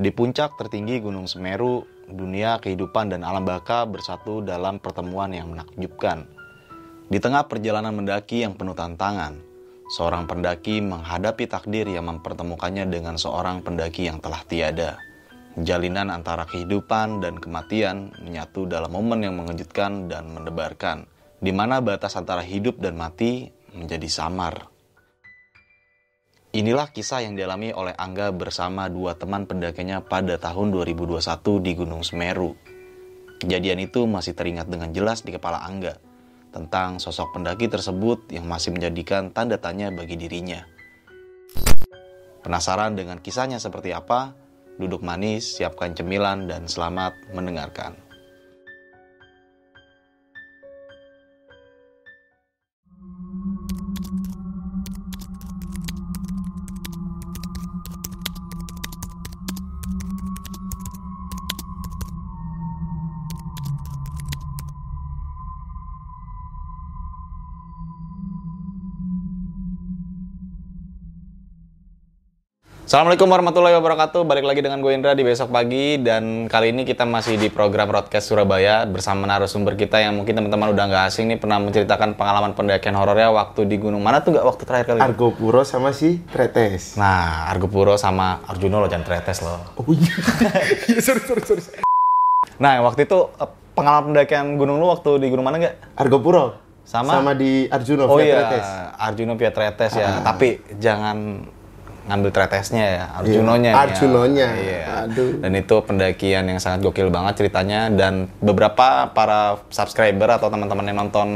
Di puncak tertinggi Gunung Semeru, dunia kehidupan dan alam baka bersatu dalam pertemuan yang menakjubkan. Di tengah perjalanan mendaki yang penuh tantangan, seorang pendaki menghadapi takdir yang mempertemukannya dengan seorang pendaki yang telah tiada. Jalinan antara kehidupan dan kematian menyatu dalam momen yang mengejutkan dan mendebarkan, di mana batas antara hidup dan mati menjadi samar. Inilah kisah yang dialami oleh Angga bersama dua teman pendakinya pada tahun 2021 di Gunung Semeru. Kejadian itu masih teringat dengan jelas di kepala Angga tentang sosok pendaki tersebut yang masih menjadikan tanda tanya bagi dirinya. Penasaran dengan kisahnya seperti apa? Duduk manis, siapkan cemilan, dan selamat mendengarkan. Assalamualaikum warahmatullahi wabarakatuh. Balik lagi dengan gue Indra di besok pagi dan kali ini kita masih di program Broadcast Surabaya bersama narasumber kita yang mungkin teman-teman udah nggak asing nih pernah menceritakan pengalaman pendakian horornya waktu di gunung mana tuh nggak waktu terakhir kali? Argopuro sama si Tretes. Nah, Argopuro sama Arjuno loh jangan Tretes loh. Oh iya. Iya, sorry sorry sorry. Nah, waktu itu eh, pengalaman pendakian gunung lu waktu di gunung mana nggak? Argopuro. Sama? Sama di Arjuno Oh via iya, Tretes. Arjuno via Tretes ya. Ah. Tapi jangan ngambil tretesnya ya, Arjunonya. nih ya. Arjunonya. Iya. Aduh. Dan itu pendakian yang sangat gokil banget ceritanya dan beberapa para subscriber atau teman-teman yang nonton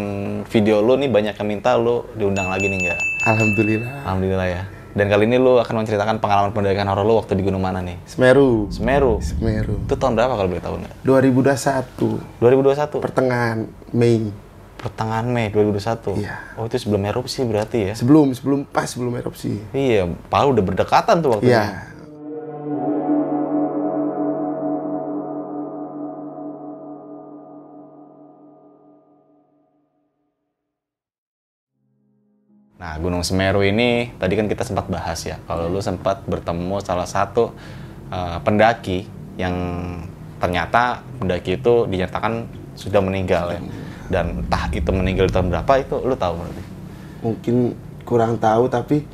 video lu nih banyak yang minta lu diundang lagi nih enggak? Alhamdulillah. Alhamdulillah ya. Dan kali ini lu akan menceritakan pengalaman pendakian horor lu waktu di gunung mana nih? Semeru. Semeru. Semeru. Itu tahun berapa kalau boleh tahu nggak? 2021 2021. pertengahan Mei. Pertengahan Mei 2021. Iya. Oh itu sebelum erupsi berarti ya? Sebelum sebelum pas sebelum erupsi. Iya, padahal udah berdekatan tuh waktunya. Iya. Nah, Gunung Semeru ini tadi kan kita sempat bahas ya. Kalau lu sempat bertemu salah satu uh, pendaki yang ternyata pendaki itu dinyatakan sudah meninggal ya. Dan entah itu meninggal tahun berapa itu lu tahu berarti. Mungkin kurang tahu tapi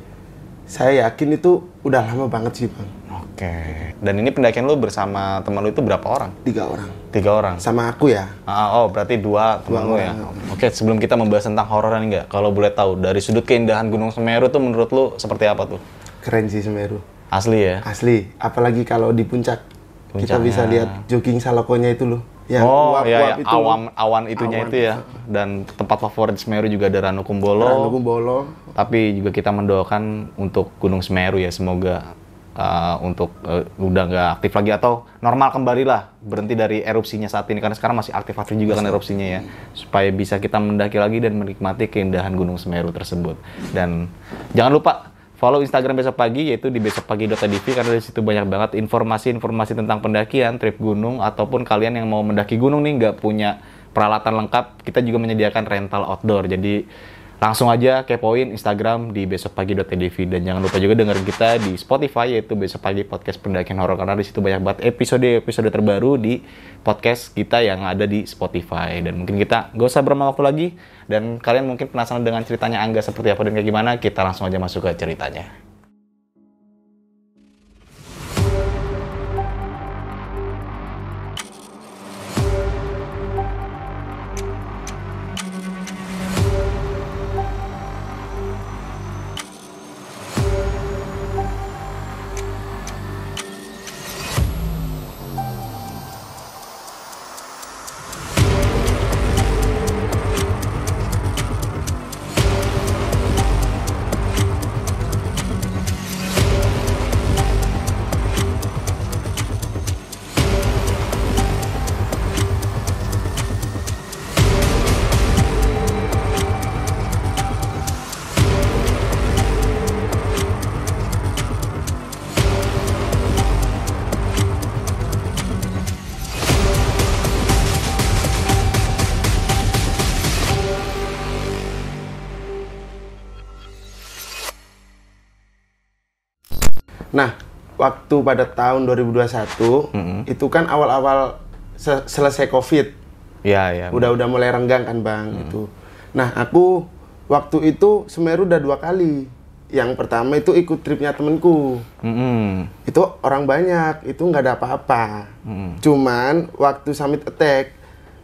saya yakin itu udah lama banget sih bang. Oke. Dan ini pendakian lu bersama teman lu itu berapa orang? Tiga orang. Tiga orang. Sama aku ya. Ah, oh, berarti dua teman lu ya. Oke, sebelum kita membahas tentang horor enggak, kalau boleh tahu dari sudut keindahan Gunung Semeru tuh menurut lu seperti apa tuh? Keren sih Semeru. Asli ya? Asli. Apalagi kalau di puncak. Kita Puncaknya. bisa lihat jogging salokonya itu loh. Yang oh uap-uap iya, iya. itu. awan awan itunya Awan itu ya. dan tempat favorit Semeru juga ada Ranu Kumbolo Ranu Kumbolo. tapi juga kita mendoakan untuk Gunung Semeru ya. Semoga uh, untuk uh, udah nggak aktif lagi atau normal kembali lah berhenti dari erupsinya saat ini. Karena sekarang masih aktif aktif juga kan erupsinya ya. Supaya bisa kita mendaki lagi dan menikmati keindahan Gunung Semeru tersebut. Dan jangan lupa follow Instagram besok pagi yaitu di besokpagi.tv karena di situ banyak banget informasi-informasi tentang pendakian, trip gunung ataupun kalian yang mau mendaki gunung nih nggak punya peralatan lengkap, kita juga menyediakan rental outdoor. Jadi langsung aja kepoin Instagram di besokpagi.tv dan jangan lupa juga dengerin kita di Spotify yaitu besok pagi podcast pendakian horor. Karena di situ banyak banget episode-episode terbaru di podcast kita yang ada di Spotify. Dan mungkin kita gak usah berlama waktu lagi. Dan kalian mungkin penasaran dengan ceritanya Angga seperti apa dan kayak gimana kita langsung aja masuk ke ceritanya. Waktu pada tahun 2021 Mm-mm. itu kan awal-awal se- selesai covid. Iya, iya. udah udah mulai renggang kan bang itu nah aku waktu itu Semeru udah dua kali. Yang pertama itu ikut tripnya temenku Mm-mm. itu orang banyak itu nggak ada apa-apa. Mm-mm. cuman waktu summit attack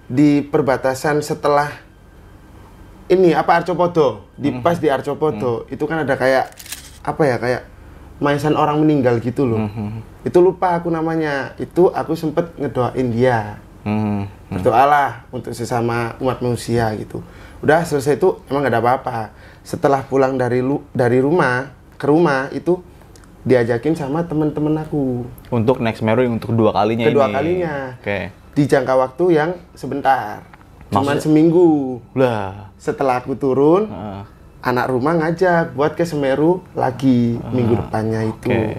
di perbatasan setelah ini apa Arcopodo? Di pas di Arcopodo itu kan ada kayak apa ya kayak maisan orang meninggal gitu loh itu lupa aku namanya itu aku sempet ngedoain dia Mm. berdoalah untuk sesama umat manusia gitu udah selesai itu emang gak ada apa-apa setelah pulang dari lu dari rumah ke rumah itu diajakin sama temen-temen aku Untuk next yang untuk kedua kalinya Kedua ini. kalinya. Oke. di jangka waktu yang sebentar cuman Maksudnya- seminggu Lah. setelah aku turun Heeh. Anak rumah ngajak buat ke Semeru lagi minggu depannya itu oke.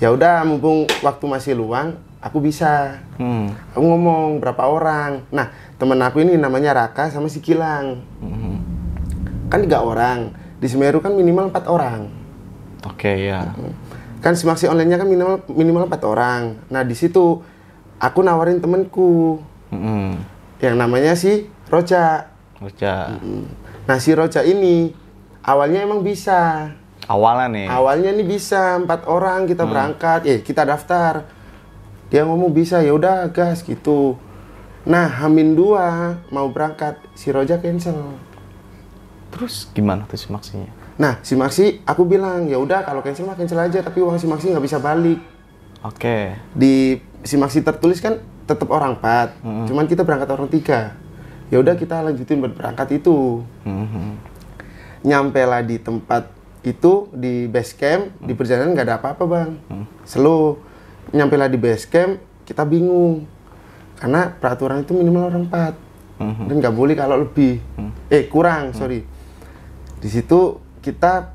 ya udah mumpung waktu masih luang aku bisa Hmm. aku ngomong berapa orang nah temen aku ini namanya Raka sama si Kilang Mhm. kan tiga orang di Semeru kan minimal empat orang Oke, ya. kan simaksi online-nya kan minimal minimal empat orang nah di situ aku nawarin temenku Mm-mm. yang namanya si Roja Baca. nah si Roja ini awalnya emang bisa. Awalnya nih. awalnya nih bisa empat orang kita berangkat. Eh kita daftar. Dia ngomong bisa ya udah gas gitu. Nah Hamin dua mau berangkat si Roja cancel. Terus gimana tuh si maksinya? nah si Maxi aku bilang ya udah kalau cancel mah cancel aja tapi uang si Maxi nggak bisa balik. Oke. di si Maxi tertulis kan tetap orang empat. Cuman kita berangkat orang tiga. Ya udah kita lanjutin buat berangkat itu. Mhm. Nyampe lah di tempat itu di base camp di perjalanan nggak ada apa-apa bang. Slow. Nyampe lah di base camp kita bingung. Karena peraturan itu minimal orang empat. Dan nggak boleh kalau lebih. Eh kurang sorry. Di situ kita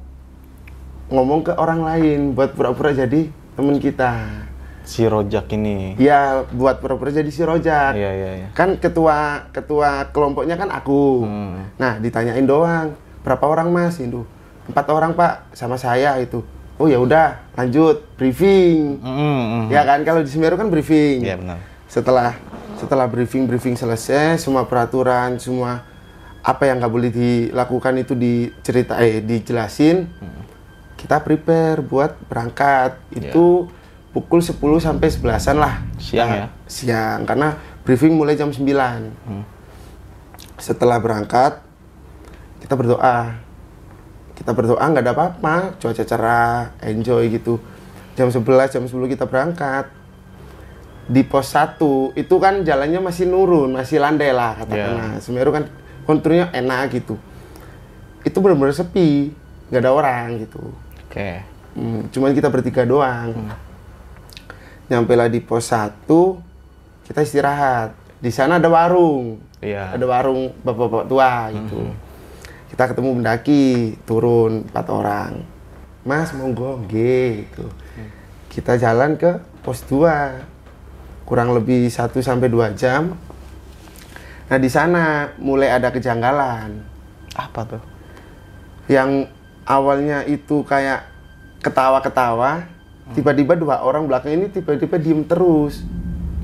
ngomong ke orang lain buat pura-pura jadi temen kita. Si Rojak ini. ya buat pura-pura jadi si rojak. Iya, iya, iya. kan ketua ketua kelompoknya kan aku. Hmm. nah ditanyain doang berapa orang mas? Itu. Empat orang pak sama saya itu. Oh ya udah lanjut briefing. Mm-mm. ya kan? Kalau di Semeru kan briefing. Iya, benar. setelah setelah briefing briefing selesai semua peraturan semua apa yang nggak boleh dilakukan itu dicerita eh dijelasin. Kita prepare buat berangkat. Itu pukul 10 sampai 11-an lah. Siang Nah, ya? siang. Karena briefing mulai jam 9 setelah berangkat kita berdoa. Kita berdoa nggak ada apa-apa. Cuaca cerah enjoy gitu. Jam 11 jam 10 kita berangkat. Di pos 1 itu kan jalannya masih nurun masih landai lah katakanlah. Semeru kan konturnya enak gitu. Itu benar-benar sepi nggak ada orang gitu. Oke. Hmm, cuman kita bertiga doang. Nyampe lah di pos 1 kita istirahat. Di sana ada warung. Iya. ada warung bapak-bapak tua gitu. Kita ketemu mendaki, turun empat orang. Mas monggo, nggih gitu. Kita jalan ke pos 2. Kurang lebih 1 sampai 2 jam. Nah, di sana mulai ada kejanggalan. Apa tuh? Yang awalnya itu kayak ketawa-ketawa, tiba-tiba dua orang belakang ini tiba-tiba diem terus.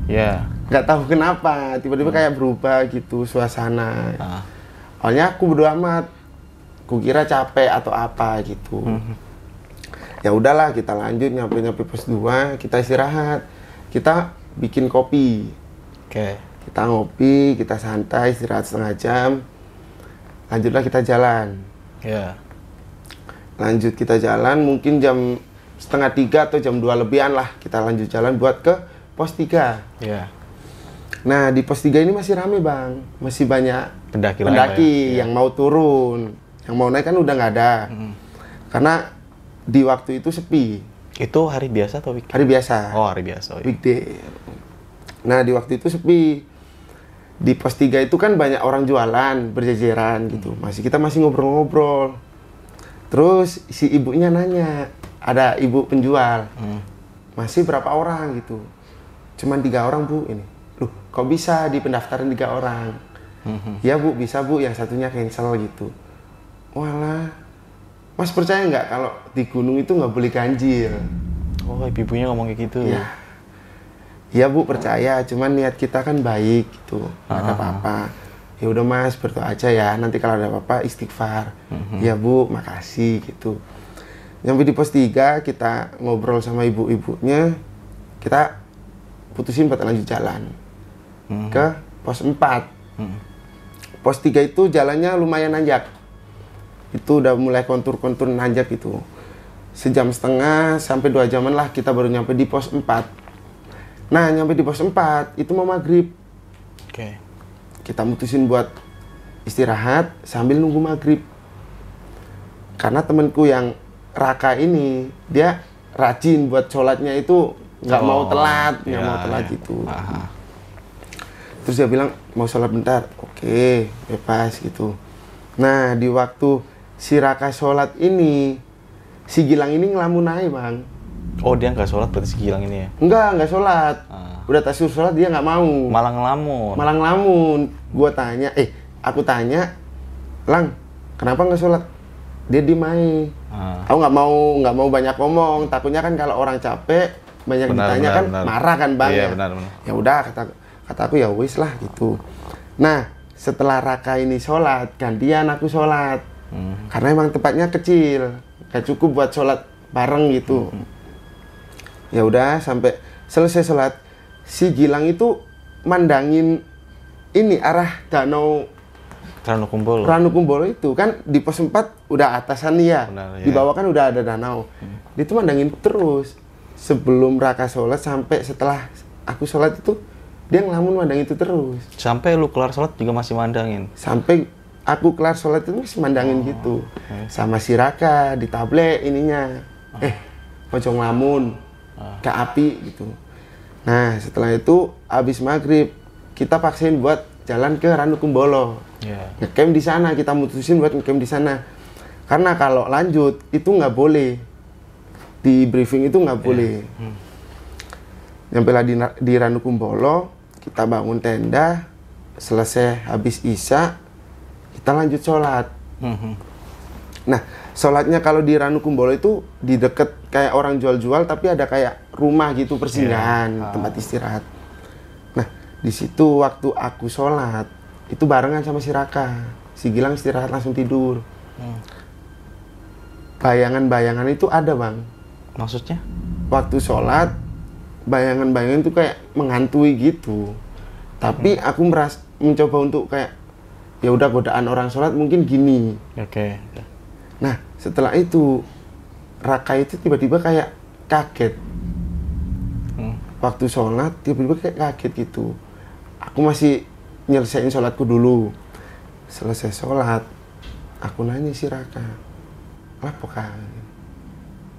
Ya. nggak tahu kenapa tiba-tiba kayak berubah gitu suasana Ah. awalnya aku bodo amat kukira capek atau apa gitu. Ya udahlah kita lanjut nyampe nyampe pos 2 kita istirahat. Kita bikin kopi. Oke. kita ngopi kita santai istirahat setengah jam. Lanjutlah kita jalan. Ya. lanjut kita jalan mungkin jam setengah tiga atau jam dua lebihan lah kita lanjut jalan buat ke pos 3 Ya. Nah di pos 3 ini masih rame bang, masih banyak Pendaki pendaki lah ya. yang mau turun, yang mau naik kan udah nggak ada, karena di waktu itu sepi, Itu hari biasa atau weekend? hari biasa, Oh, hari biasa. Oh, iya. weekday. Nah di waktu itu sepi, di pos 3 itu kan banyak orang jualan berjejeran gitu, masih kita masih ngobrol-ngobrol, terus si ibunya nanya, ada ibu penjual, Hmm. masih berapa orang gitu, cuman tiga orang bu ini, loh kok bisa di pendaftaran tiga orang? Mhm. Ya bu, bisa bu, yang satunya cancel gitu. Walah, mas percaya nggak kalau di gunung itu nggak boleh ganjil? Oh, ibu-ibunya ngomong kayak gitu. Iya. Iya bu percaya, cuman niat kita kan baik gitu, nggak Ah. ada apa-apa. Ya udah mas berdoa aja ya, nanti kalau ada apa-apa istighfar. Mhm. Ya bu, makasih gitu. Nyampe di pos 3 kita ngobrol sama ibu-ibunya, kita putusin buat lanjut jalan Mhm. ke pos 4. Mhm. Pos 3 itu jalannya lumayan nanjak. Itu udah mulai kontur-kontur nanjak itu. Sejam setengah sampai dua jaman lah kita baru nyampe di pos 4. Nah, nyampe di pos 4 itu mau maghrib. Oke. Kita mutusin buat istirahat sambil nunggu maghrib. Karena temenku yang Raka ini, dia rajin buat sholatnya itu nggak mau Oh, telat, nggak iya, mau telat iya. gitu. Aha. Terus dia bilang mau sholat bentar, oke bebas gitu. Nah di waktu si Raka sholat ini, si Gilang ini ngelamun aja bang. Oh, dia nggak sholat berarti si Gilang ini ya? Enggak, enggak sholat. Ah. Udah tak suruh sholat dia nggak mau. Malah ngelamun. Malah ngelamun. Gua tanya, eh aku tanya, Lang, kenapa nggak sholat? Dia diem aja. Ah. Aku nggak mau nggak mau banyak ngomong. Takutnya kan kalau orang capek banyak Benar, ditanya benar, kan benar. marah kan bang. Iya, ya. benar, benar. Ya udah kata kata aku ya wis lah gitu. Nah setelah Raka ini sholat gantian aku sholat Hmm. karena emang tempatnya kecil gak cukup buat sholat bareng gitu. Hmm. Ya udah sampai selesai sholat si Gilang itu mandangin ini arah danau Ranu Kumbolo itu kan di pos 4 udah atasan ya. Benar, Di ya. bawah kan udah ada danau. Dia tuh mandangin terus. Sebelum Raka sholat sampai setelah aku sholat itu dia ngelamun mandang itu terus. Sampai lu kelar sholat juga masih mandangin. Sampai aku kelar sholat itu masih mandangin gitu. Sama si Raka di tablet ininya. Eh, ojo ngelamun. Ke api gitu. Nah, setelah itu abis maghrib kita paksain buat jalan ke Ranu Kumbolo Iya. ngecamp di sana kita mutusin buat ngecamp di sana karena kalau lanjut itu nggak boleh di briefing itu nggak boleh nyampe lah di, di Ranukumbolo kita bangun tenda selesai habis isya kita lanjut sholat. Mhm. nah sholatnya kalau di Ranukumbolo itu di deket kayak orang jual-jual tapi ada kayak rumah gitu persinggahan tempat istirahat. Nah di situ waktu aku sholat itu barengan sama si Raka. Si Gilang istirahat langsung tidur. Hmm. bayangan-bayangan itu ada bang. Maksudnya? waktu sholat bayangan-bayangan itu kayak menghantui gitu. Tapi aku meras mencoba untuk kayak ya udah godaan orang sholat mungkin gini. Oke. nah setelah itu Raka itu tiba-tiba kayak kaget. Hmm. waktu sholat tiba-tiba kayak kaget gitu. Aku masih nyelesain sholatku dulu. Selesai sholat aku nanya si Raka apa kak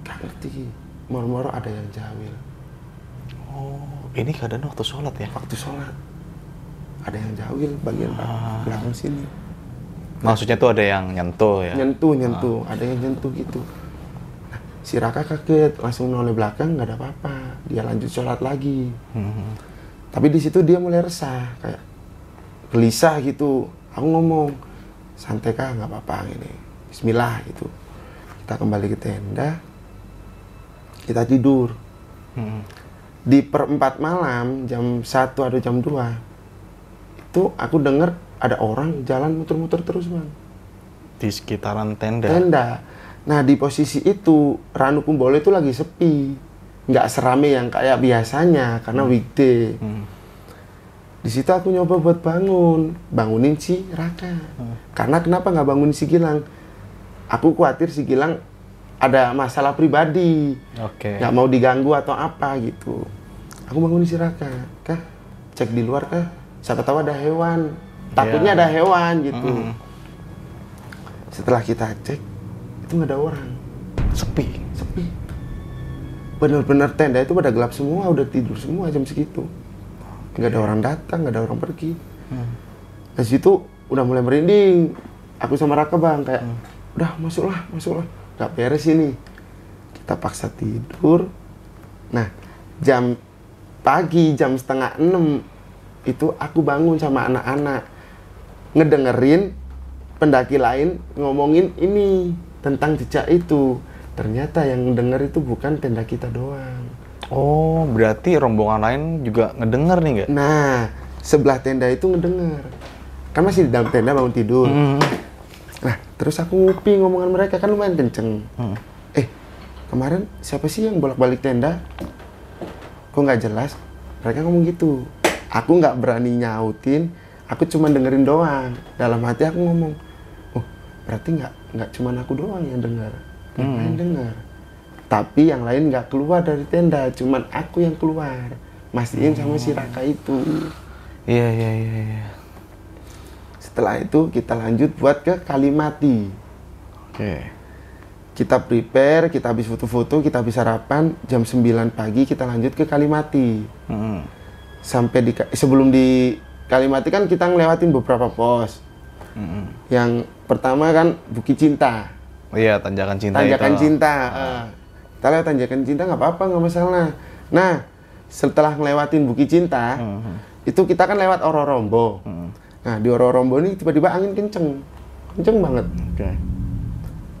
gak ngerti. Moro-moro ada yang jawil. Oh, ini keadaan waktu sholat ya? waktu sholat ada yang jawil bagian Ah. belakang sini. Maksudnya tuh ada yang nyentuh ya? nyentuh nyentuh. Ada yang nyentuh gitu. Nah, si Raka kaget langsung noleh belakang nggak ada apa-apa. Dia lanjut sholat lagi. Mhm. tapi di situ dia mulai resah kayak gelisah gitu. Aku ngomong santai kah? Nggak apa-apa ini Bismillah gitu. Kita kembali ke tenda. Kita tidur. Mhm. di perempat malam jam 1 atau jam 2 itu aku denger ada orang jalan muter-muter terus bang. Di sekitaran tenda. tenda. Nah di posisi itu Ranu Kumbolo itu lagi sepi. Nggak serame yang kayak biasanya karena weekday. Hmm. di situ aku nyoba buat bangun. Bangunin si Raka. Karena kenapa nggak bangunin si Gilang? Aku khawatir si Gilang ada masalah pribadi. Oke. nggak mau diganggu atau apa gitu. Aku bangunin si Raka. Kah cek di luar kah siapa tahu ada hewan takutnya Iya. ada hewan gitu Mhm. setelah kita cek itu nggak ada orang Sepi. sepi bener-bener tenda itu pada gelap semua udah tidur semua jam segitu nggak ada orang datang nggak ada orang pergi Hmm. Dari situ udah mulai merinding. Aku sama Raka bang kayak, udah masuklah, masuklah. Gak beres ini. Kita paksa tidur. Nah, jam pagi, jam setengah enam itu aku bangun sama anak-anak ngedengerin pendaki lain ngomongin ini tentang jejak itu ternyata yang denger itu bukan tenda kita doang. Oh, berarti rombongan lain juga ngedenger nih nggak? Nah, sebelah tenda itu ngedenger. Kan masih di dalam tenda bangun tidur. Hmm. Nah, terus aku ngupi ngomongan mereka kan lumayan kenceng. Hmm. Eh, kemarin siapa sih yang bolak-balik tenda? Kok nggak jelas? Mereka ngomong gitu. Aku nggak berani nyautin, aku cuma dengerin doang. Dalam hati aku ngomong, oh berarti nggak nggak cuma aku doang yang dengar, yang lain dengar. Tapi yang lain nggak keluar dari tenda, cuman aku yang keluar. Mastiin sama si Raka itu. Iya, iya, iya, iya. Setelah itu kita lanjut buat ke Kalimati. Oke. kita prepare, kita habis foto-foto, kita habis sarapan, jam 9 pagi kita lanjut ke Kalimati. Hmm. Sampai di sebelum di Kalimati kan kita ngelewatin beberapa pos. Hmm. Yang pertama kan Bukit Cinta, Oh iya, tanjakan cinta Tanjakan itu. Cinta. Eh, kita lewat Tanjakan Cinta nggak apa-apa, nggak masalah. Nah, setelah ngelewatin Bukit Cinta, Hmm. itu kita kan lewat Ororombo. Hmm. Nah, di Ororombo ini tiba-tiba angin kenceng. Kenceng banget. Oke.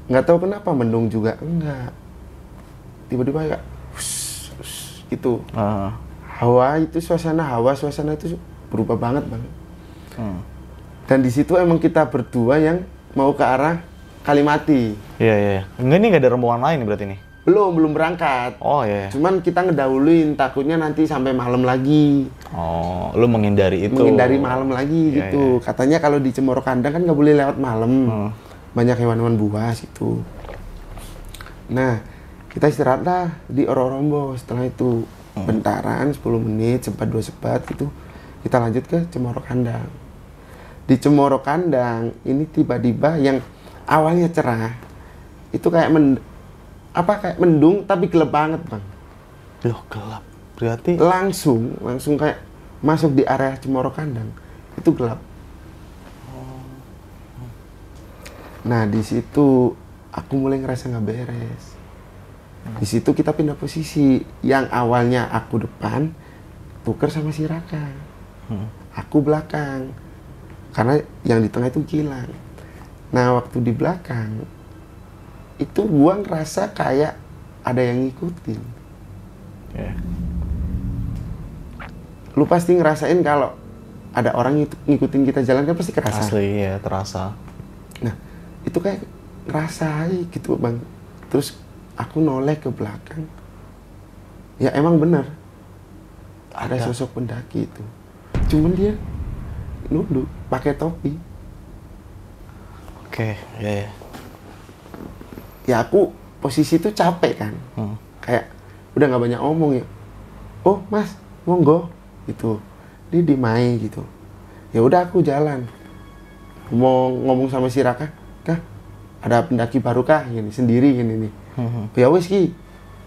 nggak tahu kenapa mendung juga enggak tiba-tiba kayak gitu Ah. Hawa itu suasana hawa suasana itu berubah banget bang Hmm. dan di situ emang kita berdua yang mau ke arah Kalimati Iya, iya. iya. Enggak nih nggak ada rombongan lain berarti nih. belum belum berangkat Oh iya. iya. cuman kita ngedahuluin takutnya nanti sampai malam lagi Oh, lu menghindari itu. menghindari malam lagi Iya, gitu katanya kalau di Cemoro Kandang kan nggak boleh lewat malam Hmm. banyak hewan-hewan buas gitu nah kita istirahat lah di Ororombo setelah itu Hmm. bentaran 10 menit sempat dua sepat gitu kita lanjut ke Cemoro Kandang di Cemoro Kandang ini tiba-tiba yang awalnya cerah itu kayak men apa kayak mendung tapi gelap banget bang Loh, gelap. Berarti langsung langsung kayak masuk di area Cemoro Kandang itu gelap. Nah di situ aku mulai ngerasa nggak beres. Di situ kita pindah posisi. Yang awalnya aku depan, tuker sama si Raka. Hmm. Aku belakang. Karena yang di tengah itu hilang. Nah waktu di belakang, itu gua ngerasa kayak ada yang ngikutin. Ya. lu pasti ngerasain kalau ada orang ngikut- ngikutin kita jalan kan pasti kerasa. Asli ya, terasa. Nah, itu kayak ngerasa aja gitu bang. Terus aku noleh ke belakang. Ya emang bener. Ada, Ada. sosok pendaki itu. Cuman dia nunduk pakai topi. Oke, ya, ya. Ya aku posisi itu capek kan. Hmm. Kayak udah nggak banyak omong ya. Oh mas, monggo gitu. Dia dimai gitu. Ya udah aku jalan. Ngomong ngomong sama si Raka, kah ada pendaki baru kah gini sendiri gini nih. Hmm. Ya wes ki,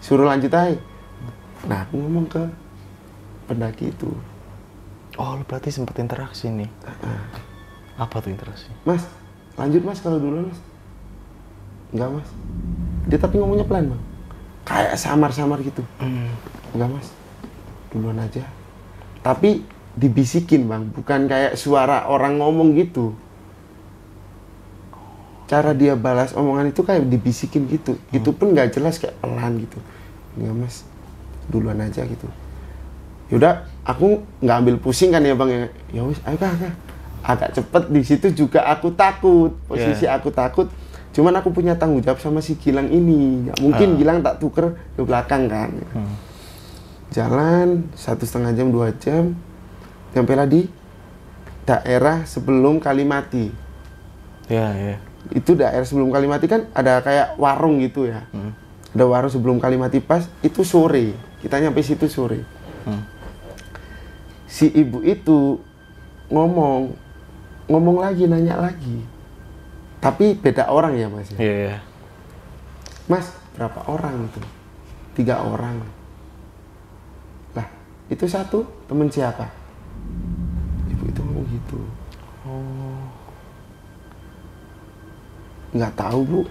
suruh lanjut aja. Nah aku ngomong ke pendaki itu, Oh, lu berarti sempet interaksi nih. Apa tuh interaksi? Mas, lanjut mas kalau dulu mas. Enggak mas. Dia tapi ngomongnya pelan bang. Kayak samar-samar gitu. Hmm. Enggak mas, duluan aja. Tapi dibisikin bang, bukan kayak suara orang ngomong gitu. Cara dia balas omongan itu kayak dibisikin gitu. Itu pun nggak jelas kayak pelan gitu. Enggak mas, duluan aja gitu. Yaudah, aku nggak ambil pusing kan ya bang ya. Ya wis, ayo kak. Agak cepet di situ juga aku takut. Posisi aku takut. Cuman aku punya tanggung jawab sama si Gilang ini. Nggak mungkin Ah. Gilang tak tuker ke belakang kan. Hmm. Jalan satu setengah jam dua jam, sampailah di daerah sebelum Kalimati. Ya, ya. Itu daerah sebelum Kalimati kan ada kayak warung gitu ya. Hmm. Ada warung sebelum Kalimati pas itu sore. Kita nyampe situ sore. Hmm. Si ibu itu ngomong, ngomong lagi, nanya lagi. Tapi beda orang ya mas. ya? Iya, iya. Mas, berapa orang itu? Tiga orang. Lah, itu satu temen siapa? Ibu itu ngomong gitu. Nggak tahu bu.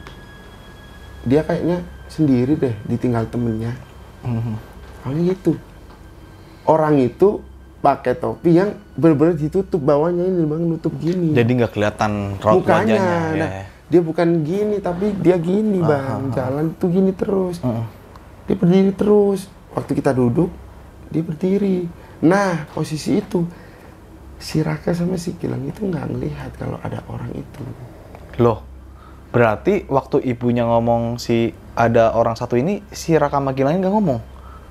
Dia kayaknya sendiri deh, ditinggal temennya. Hmm. Awalnya gitu. Orang itu pakai topi yang benar-benar ditutup bawahnya ini bang nutup gini. Jadi nggak kelihatan raut mukanya. wajahnya. Nah, ya. dia bukan gini tapi dia gini bang jalan tuh gini terus Heeh. dia berdiri terus waktu kita duduk dia berdiri nah posisi itu si Raka sama si Gilang itu nggak ngelihat kalau ada orang itu Loh, berarti waktu ibunya ngomong si ada orang satu ini, si Raka sama Gilang nggak ngomong?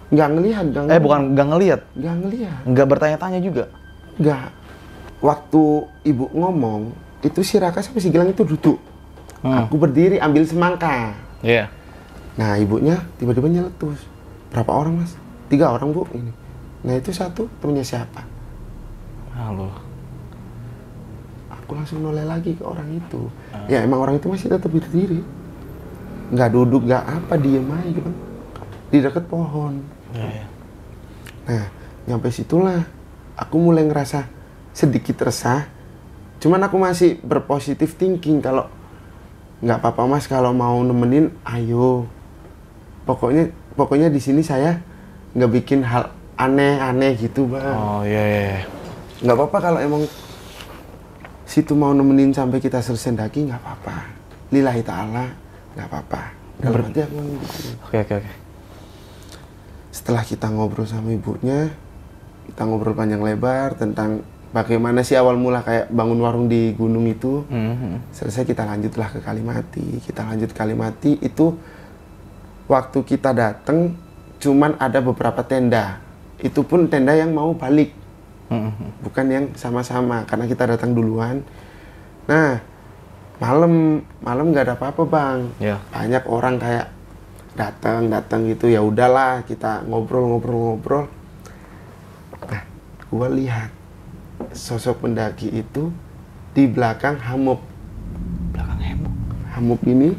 nggak ngelihat nggak Eh, ngelihat. bukan nggak ngeliat, nggak ngelihat nggak bertanya-tanya juga. nggak waktu ibu ngomong itu si Raka sama si Gilang itu duduk Hmm. aku berdiri ambil semangka Iya. nah ibunya tiba-tiba nyeletus berapa orang mas tiga orang bu ini nah itu satu temennya siapa Halo. Aku langsung noleh lagi ke orang itu. Ya emang orang itu masih tetap berdiri nggak duduk nggak apa diem aja gitu di dekat pohon. Iya, iya. nah nyampe situlah aku mulai ngerasa sedikit resah. Cuman aku masih berpositif thinking kalau nggak apa-apa mas kalau mau nemenin ayo. Pokoknya pokoknya di sini saya nggak bikin hal aneh-aneh gitu bang. Oh iya iya. iya. nggak apa-apa kalau emang situ mau nemenin sampai kita selesai daki nggak apa-apa lillahi ta'ala nggak apa-apa dalam hati aku gitu. Oke oke oke. setelah kita ngobrol sama ibunya kita ngobrol panjang lebar tentang bagaimana sih awal mula kayak bangun warung di gunung itu Mhm. selesai kita lanjutlah ke Kalimati kita lanjut Kalimati itu waktu kita datang cuman ada beberapa tenda itu pun tenda yang mau balik Mhm. bukan yang sama-sama karena kita datang duluan. Nah, malam malam nggak ada apa-apa bang. Ya. Banyak orang kayak datang datang gitu ya udahlah kita ngobrol-ngobrol-ngobrol. Nah, gua lihat sosok pendaki itu di belakang hamuk Belakang heboh. hamuk ini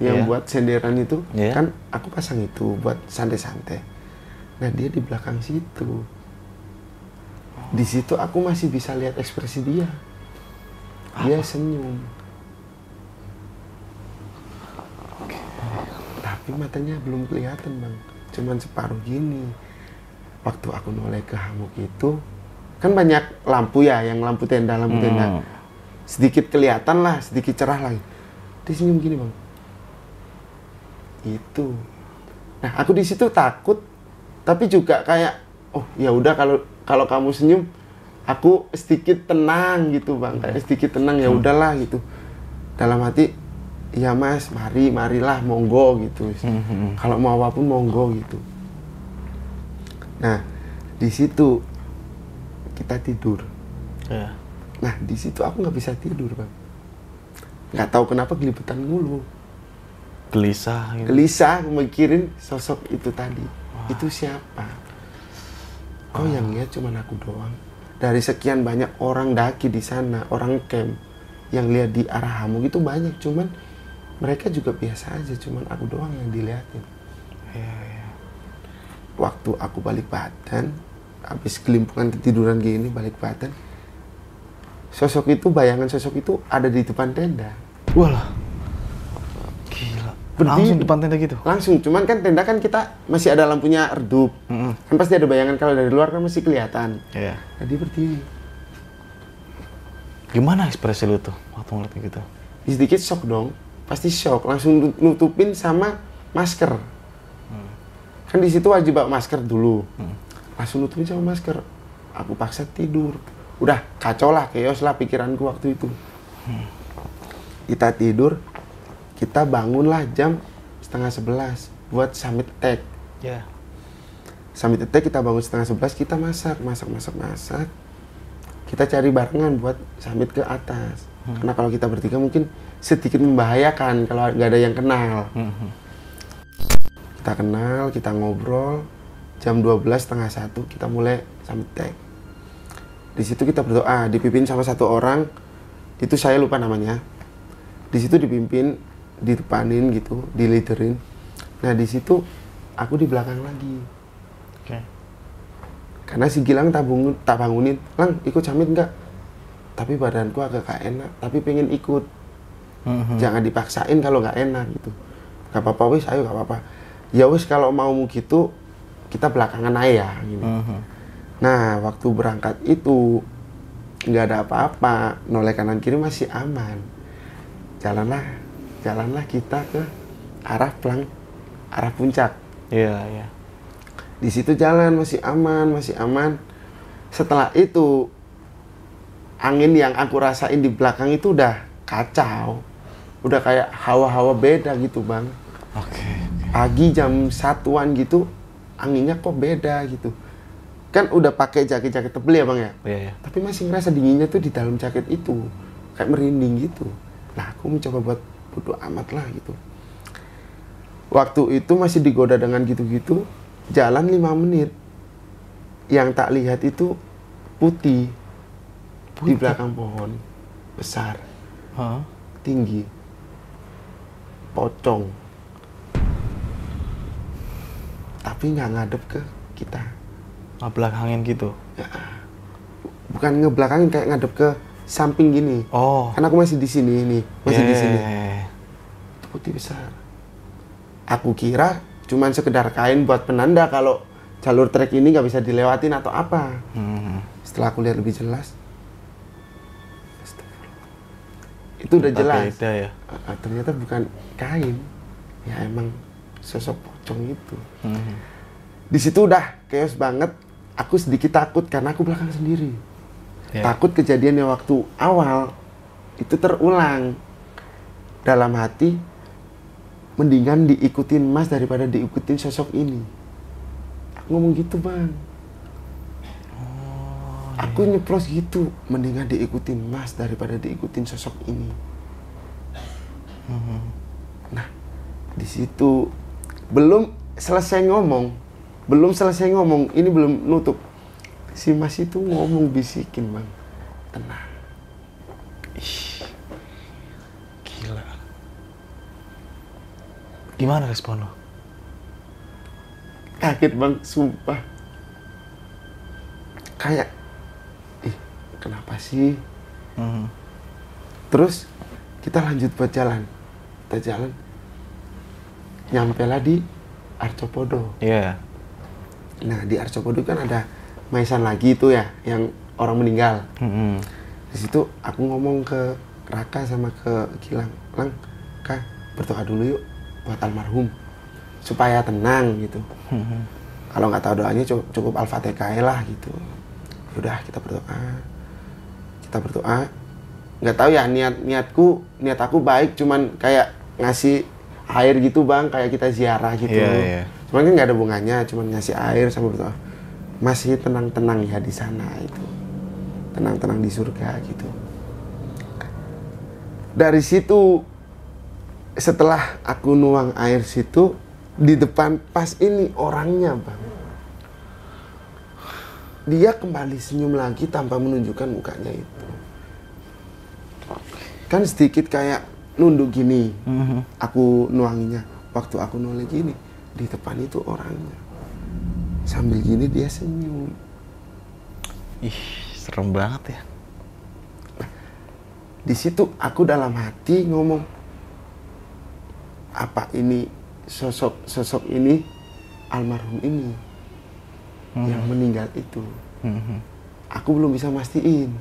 yang Iya. buat senderan itu Iya. kan aku pasang itu buat santai-santai. Nah dia di belakang situ. Di situ aku masih bisa lihat ekspresi dia. Dia senyum. Tapi matanya belum kelihatan bang, cuman separuh gini. Waktu aku noleh ke hamuk itu, kan banyak lampu ya, yang lampu tenda, lampu tenda Hmm. sedikit kelihatan lah, sedikit cerah lagi. Dia senyum gini bang. Itu. Nah aku di situ takut, tapi juga kayak, oh ya udah kalau kalau kamu senyum, aku sedikit tenang gitu bang, kayak sedikit tenang ya udahlah gitu. Dalam hati, ya mas, mari, marilah, monggo gitu. Mhm. Kalau mau apa pun monggo gitu. Nah di situ kita tidur. Ya. Nah di situ aku nggak bisa tidur bang. Nggak tahu kenapa geliputan mulu. Gelisah gitu. Gelisah mikirin sosok itu tadi. Itu siapa? Oh yang lihat cuman aku doang. Dari sekian banyak orang daki di sana, orang camp yang lihat di arah hamuk itu banyak. Cuman mereka juga biasa aja. Cuman aku doang yang diliatin. Iya iya. Waktu aku balik badan, habis kelimpungan ketiduran gini balik badan, sosok itu bayangan sosok itu ada di depan tenda. Walah. Berdiri. Langsung depan tenda gitu. Langsung, cuman kan tenda kan kita masih ada lampunya redup. Mhm. Kan pasti ada bayangan kalau dari luar kan masih kelihatan. Iya. Nah, dia berdiri. Gimana ekspresi lu tuh waktu ngeliat kayak gitu? Sedikit shock dong. Pasti shock. Langsung nutupin sama masker. Kan di situ wajib bawa masker dulu. Langsung nutupin sama masker. Aku paksa tidur. Udah kacau lah, chaos lah pikiranku waktu itu. Kita tidur, kita bangunlah jam setengah sebelas buat summit attack. Ya. Summit attack kita bangun setengah sebelas, kita masak, masak, masak, masak. Kita cari barengan buat summit ke atas. Karena kalau kita bertiga mungkin sedikit membahayakan kalau nggak ada yang kenal. Mhm. Kita kenal, kita ngobrol. Jam 12 setengah satu kita mulai summit attack. Di situ kita berdoa, dipimpin sama satu orang. Itu saya lupa namanya. Di situ dipimpin, didepanin gitu, dileaderin. Nah di situ aku di belakang lagi. Oke. Karena si Gilang tak, bangun, tak bangunin, Lang ikut samit nggak? Tapi badanku agak gak enak, tapi pengen ikut. Mhm. Jangan dipaksain kalau nggak enak gitu. Gak apa-apa wis, ayo gak apa-apa. Ya wis kalau mau gitu, kita belakangan aja ya. Gini. Mhm. Nah, waktu berangkat itu nggak ada apa-apa, noleh kanan kiri masih aman. jalanlah jalanlah kita ke arah plang arah puncak. Iya, iya. di situ jalan masih aman masih aman. Setelah itu angin yang aku rasain di belakang itu udah kacau. Udah kayak hawa-hawa beda gitu bang. Oke. pagi jam satuan gitu anginnya kok beda gitu. Kan udah pakai jaket-jaket tebel ya bang ya? Iya, iya. tapi masih ngerasa dinginnya tuh di dalam jaket itu. Kayak merinding gitu. Nah aku mencoba buat bodo amat lah gitu. Waktu itu masih digoda dengan gitu-gitu jalan lima menit. Yang tak lihat itu putih, di belakang pohon besar. Hah? tinggi. Pocong. Tapi nggak ngadep ke kita. Ah, belakangin gitu. bukan ngebelakangin kayak ngadep ke samping gini Oh. Karena aku masih di sini ini, masih di sini. Yeah. Itu putih besar. Aku kira cuman sekedar kain buat penanda kalau jalur trek ini nggak bisa dilewatin atau apa. Hmm. Setelah aku lihat lebih jelas, itu udah jelas. Beda ya. Ternyata bukan kain, ya emang sosok pocong itu. Hmm. Di situ udah chaos banget. Aku sedikit takut karena aku belakang sendiri. Ya. Takut kejadian yang waktu awal itu terulang. Dalam hati, mendingan diikutin mas daripada diikutin sosok ini. Aku ngomong gitu bang. Aku nyeplos gitu, mendingan diikutin mas daripada diikutin sosok ini. Nah, di situ belum selesai ngomong, belum selesai ngomong, ini belum nutup. Si mas itu ngomong bisikin bang, tenang. Gila. Gimana respon lo? kaget bang sumpah kayak ih kenapa sih Hmm. terus kita lanjut buat jalan kita jalan nyampe lah di Arcopodo Iya. nah di Arcopodo kan ada maisan lagi itu ya yang orang meninggal. Hmm. di situ aku ngomong ke Raka sama ke Gilang Lang kak berdoa dulu yuk buat almarhum supaya tenang gitu. Hmm. kalau nggak tahu doanya cukup, cukup al-fatihah lah gitu. Udah kita berdoa. Kita berdoa. Nggak tahu ya niat niatku niat aku baik cuman kayak ngasih air gitu bang kayak kita ziarah gitu. Iya, iya. cuman kan nggak ada bunganya cuman ngasih air sama berdoa masih tenang-tenang ya di sana itu. Tenang-tenang di surga gitu. Dari situ setelah aku nuang air situ di depan pas ini orangnya bang. Dia kembali senyum lagi tanpa menunjukkan mukanya itu. Kan sedikit kayak nunduk gini Hmm. aku nuanginya. Waktu aku noleh gini di depan itu orangnya sambil gini dia senyum Ih, serem banget ya. di situ aku dalam hati ngomong apa ini sosok sosok ini almarhum ini yang meninggal itu Hmm. aku belum bisa mastiin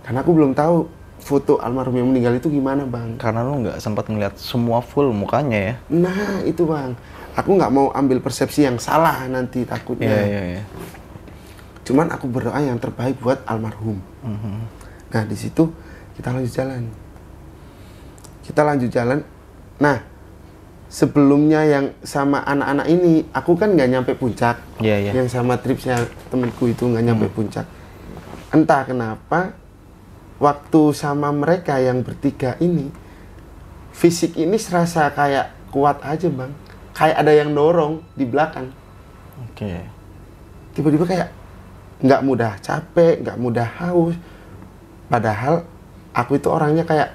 karena aku belum tahu foto almarhum yang meninggal itu gimana bang Karena lu nggak sempat ngeliat semua full mukanya ya. nah itu bang aku nggak mau ambil persepsi yang salah nanti takutnya. Iya, iya, iya. cuman aku berdoa yang terbaik buat almarhum. Mhm. nah di situ kita lanjut jalan. Kita lanjut jalan. Nah sebelumnya yang sama anak-anak ini aku kan nggak nyampe puncak. Iya, iya. yang sama tripsnya temenku itu nggak nyampe puncak. Entah kenapa waktu sama mereka yang bertiga ini fisik ini serasa kayak kuat aja bang kayak ada yang dorong di belakang Oke. tiba-tiba kayak nggak mudah capek, nggak mudah haus. Padahal aku itu orangnya kayak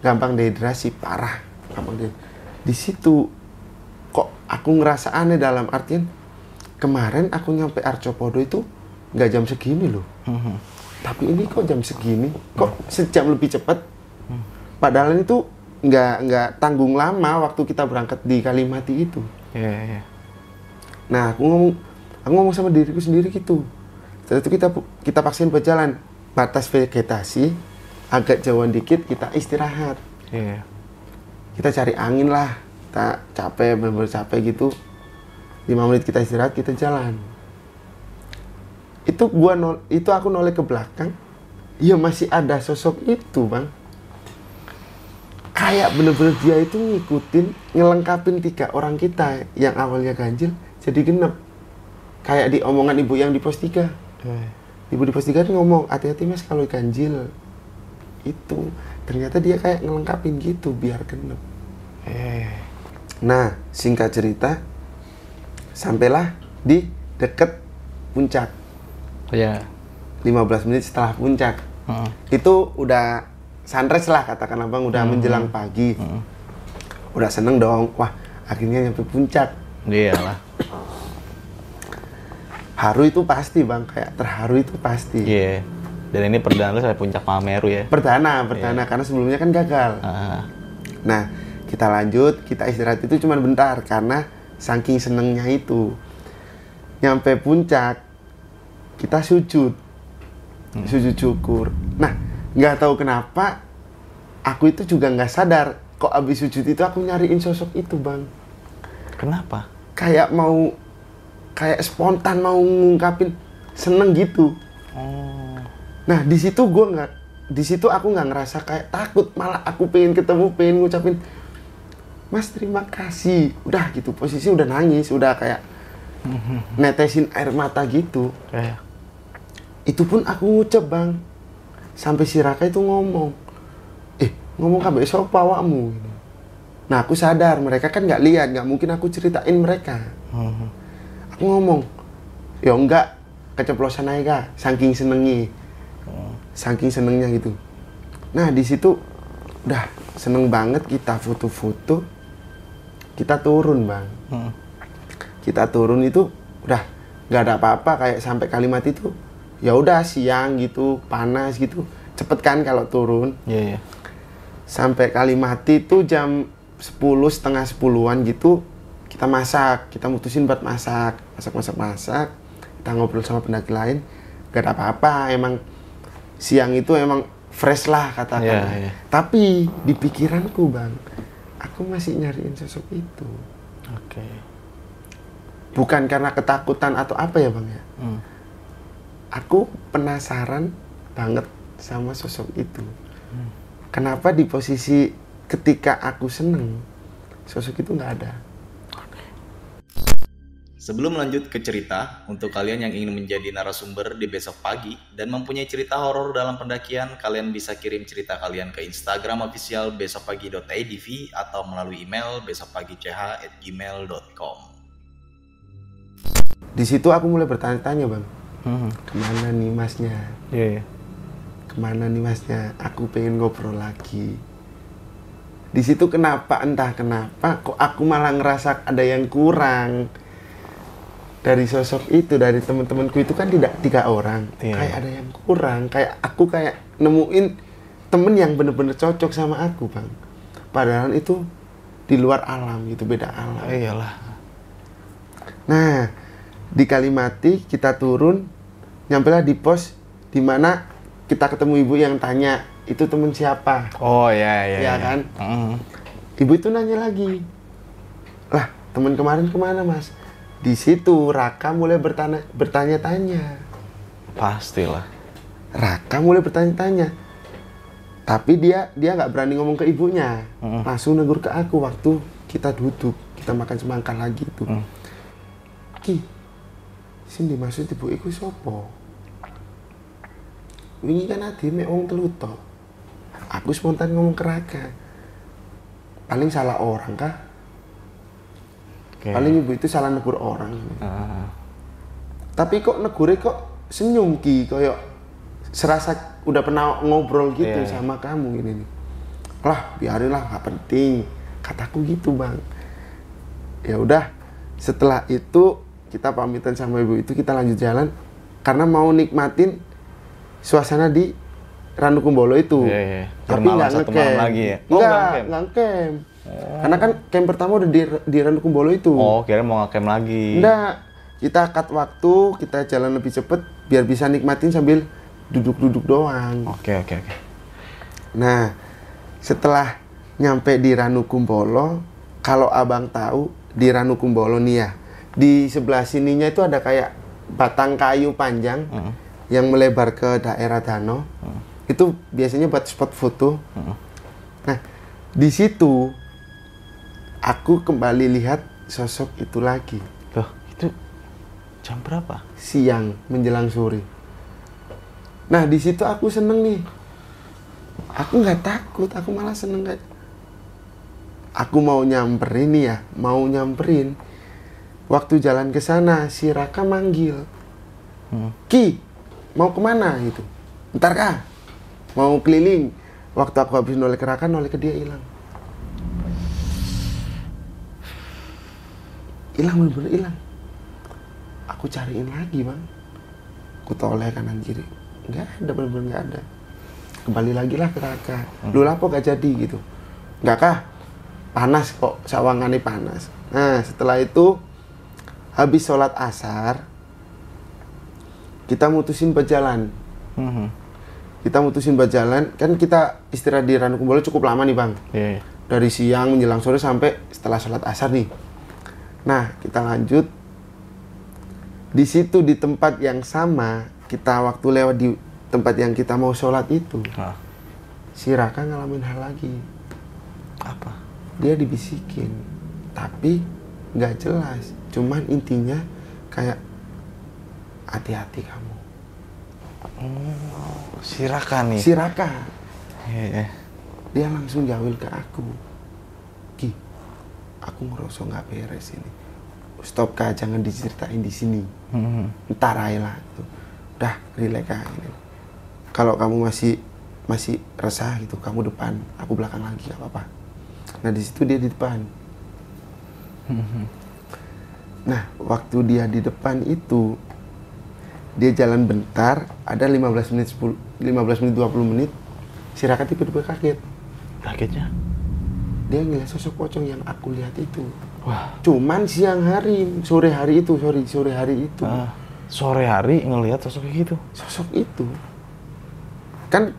gampang dehidrasi parah, gampang de- Di situ kok aku ngerasa aneh dalam artian kemarin aku nyampe Arcopodo itu nggak jam segini loh. Mhm. Tapi ini kok jam segini, kok sejam lebih cepat. Padahal itu nggak nggak tanggung lama waktu kita berangkat di Kalimati itu. Iya, iya. Nah, aku ngomong, aku ngomong sama diriku sendiri gitu. Setelah itu kita kita paksain buat jalan. Batas vegetasi, agak jauhan dikit kita istirahat. Iya. kita cari angin lah kita capek bener-bener capek gitu lima menit kita istirahat kita jalan itu gua nol itu aku noleh ke belakang ya masih ada sosok itu bang kayak bener-bener dia itu ngikutin ngelengkapin tiga orang kita yang awalnya ganjil jadi genep kayak di omongan ibu yang di pos tiga ibu di pos tiga tuh ngomong hati-hati mas kalau ganjil itu ternyata dia kayak ngelengkapin gitu biar genep Eh. Nah, singkat cerita, sampailah di deket puncak. Iya. 15 menit setelah puncak. Heeh. Itu udah sunrise lah katakan abang, udah menjelang pagi. Udah seneng dong, wah akhirnya nyampe puncak. Iyalah. Haru itu pasti bang, kayak terharu itu pasti. Iya. Dan ini perdana lu sampai puncak Mameru ya. Perdana, perdana, karena sebelumnya kan gagal. Ah. Nah, kita lanjut, kita istirahat itu cuma bentar karena saking senengnya itu. Nyampe puncak, kita sujud. Sujud syukur. Nah, nggak tahu kenapa aku itu juga nggak sadar kok abis sujud itu aku nyariin sosok itu, Bang. Kenapa? Kayak mau kayak spontan mau ngungkapin seneng gitu. Oh. Nah, di situ gua nggak di situ aku nggak ngerasa kayak takut, malah aku pengen ketemu, pengen ngucapin Mas terima kasih. Udah gitu, posisi udah nangis, udah kayak netesin air mata gitu. Eh. Itu pun aku ngucap bang. Sampai si Raka itu ngomong, eh ngomong kabeh sapa awakmu? Nah aku sadar mereka kan nggak lihat, nggak mungkin aku ceritain mereka. Hmm. Aku ngomong, ya enggak keceplosan aja kak, saking senengi, saking senengnya gitu. Nah di situ udah seneng banget kita foto-foto, kita turun bang. Hmm. Kita turun itu udah nggak ada apa-apa kayak sampai kalimat itu, ya udah siang gitu, panas gitu, cepet kan kalau turun. Iya, iya. Sampai Kalimati itu jam 10 setengah 10-an gitu kita masak, kita mutusin buat masak, masak masak masak. Kita ngobrol sama pendaki lain, gak ada apa-apa, emang siang itu emang fresh lah katakan. Iya, iya. Tapi di pikiranku bang, aku masih nyariin sosok itu. Oke. Bukan karena ketakutan atau apa ya bang ya. Hmm. Aku penasaran banget sama sosok itu. Kenapa di posisi ketika aku seneng, sosok itu nggak ada. Sebelum lanjut ke cerita, untuk kalian yang ingin menjadi narasumber di besok pagi dan mempunyai cerita horor dalam pendakian, kalian bisa kirim cerita kalian ke Instagram official besokpagi.idv atau melalui email besokpagi.ch@gmail.com. Di situ aku mulai bertanya-tanya bang, Hmm. ke mana nih masnya? Iya, iya. Ke mana nih masnya? Aku pengen ngobrol lagi. Di situ kenapa entah kenapa kok aku malah ngerasa ada yang kurang dari sosok itu dari teman-temanku itu kan tidak tiga orang Iya. kayak ada yang kurang kayak aku kayak nemuin temen yang bener-bener cocok sama aku bang padahal itu di luar alam gitu beda alam iyalah. Nah, di Kalimati kita turun, nyampe di pos di mana kita ketemu ibu yang tanya, itu temen siapa? Oh, iya, iya. Iya kan? Hmm. Ibu itu nanya lagi, lah temen kemarin ke mana mas? Di situ Raka mulai bertanya, bertanya-tanya. Pastilah. Raka mulai bertanya-tanya. Tapi dia dia nggak berani ngomong ke ibunya, Mm. langsung negur ke aku waktu kita duduk, kita makan semangka lagi itu. Mm. Ki, sing dimaksud ibu iku sopo? Wingi kan adi mek wong telu tok. Aku spontan ngomong ke Raka. Paling salah orang kah? Oke. Paling ibu itu salah negur orang. Ah. Tapi kok negure kok senyum Ki, koyok serasa udah pernah ngobrol gitu iya. sama kamu gini nih. Lah, biarin lah, nggak penting. Kataku gitu, Bang. Ya udah, setelah itu kita pamitan sama ibu itu kita lanjut jalan karena mau nikmatin suasana di Ranukumbolo itu. Iya, iya. Tapi Bermalam nggak satu ngecamp. lagi ya? Oh, Nggak, nggak ngecamp? nggak ngecamp. Karena kan camp pertama udah di, di Ranukumbolo itu. Oh, kira mau ngecamp lagi. Enggak, kita cut waktu, kita jalan lebih cepet biar bisa nikmatin sambil duduk-duduk doang. Oke, oke, oke. Nah, setelah nyampe di Ranukumbolo kalau abang tahu di Ranukumbolo nih ya di sebelah sininya itu ada kayak batang kayu panjang Heeh. yang melebar ke daerah danau itu biasanya buat spot foto Heeh. nah di situ aku kembali lihat sosok itu lagi Loh, itu jam berapa? siang menjelang sore. Nah di situ aku seneng nih. Aku nggak takut, aku malah seneng kayak. Aku mau nyamperin nih ya, mau nyamperin. Waktu jalan ke sana, si Raka manggil, Hmm. Ki, mau ke mana? Gitu? Ntar kah? Mau keliling. Waktu aku habis noleh ke Raka, noleh ke dia hilang. Hilang bener-bener hilang. Aku cariin lagi bang. Aku toleh kanan kiri. Nggak ada bener-bener nggak ada. Kembali lagi lah ke Raka. Lu lapo gak jadi? Gitu. Nggak kah panas kok sawangannya panas. Nah setelah itu habis sholat asar kita mutusin berjalan Mhm. kita mutusin berjalan kan kita istirahat di Ranukumbolo cukup lama nih bang Iya, iya. dari siang menjelang sore sampai setelah sholat asar nih. Nah, kita lanjut. Di situ di tempat yang sama, kita waktu lewat di tempat yang kita mau sholat itu, Ah, si Raka ngalamin hal lagi. apa? Dia dibisikin, tapi nggak jelas. Cuman intinya kayak hati-hati kamu. Si Raka nih. Si Raka, Iya, dia langsung jawil ke aku. Ki, aku ngerasa nggak beres ini. Stop kak, jangan diceritain di sini. Mhm. ntar aja lah gitu. udah relax ini. kalau kamu masih masih resah gitu kamu depan aku belakang lagi gak apa-apa nah di situ dia di depan nah waktu dia di depan itu dia jalan bentar ada 15 menit 10 15 menit 20 menit si Raka tiba-tiba kaget Kagetnya? dia ngeliat sosok pocong yang aku lihat itu Wah. cuman siang hari sore hari itu sorry sore hari itu ah, sore hari ngelihat sosok gitu. sosok itu kan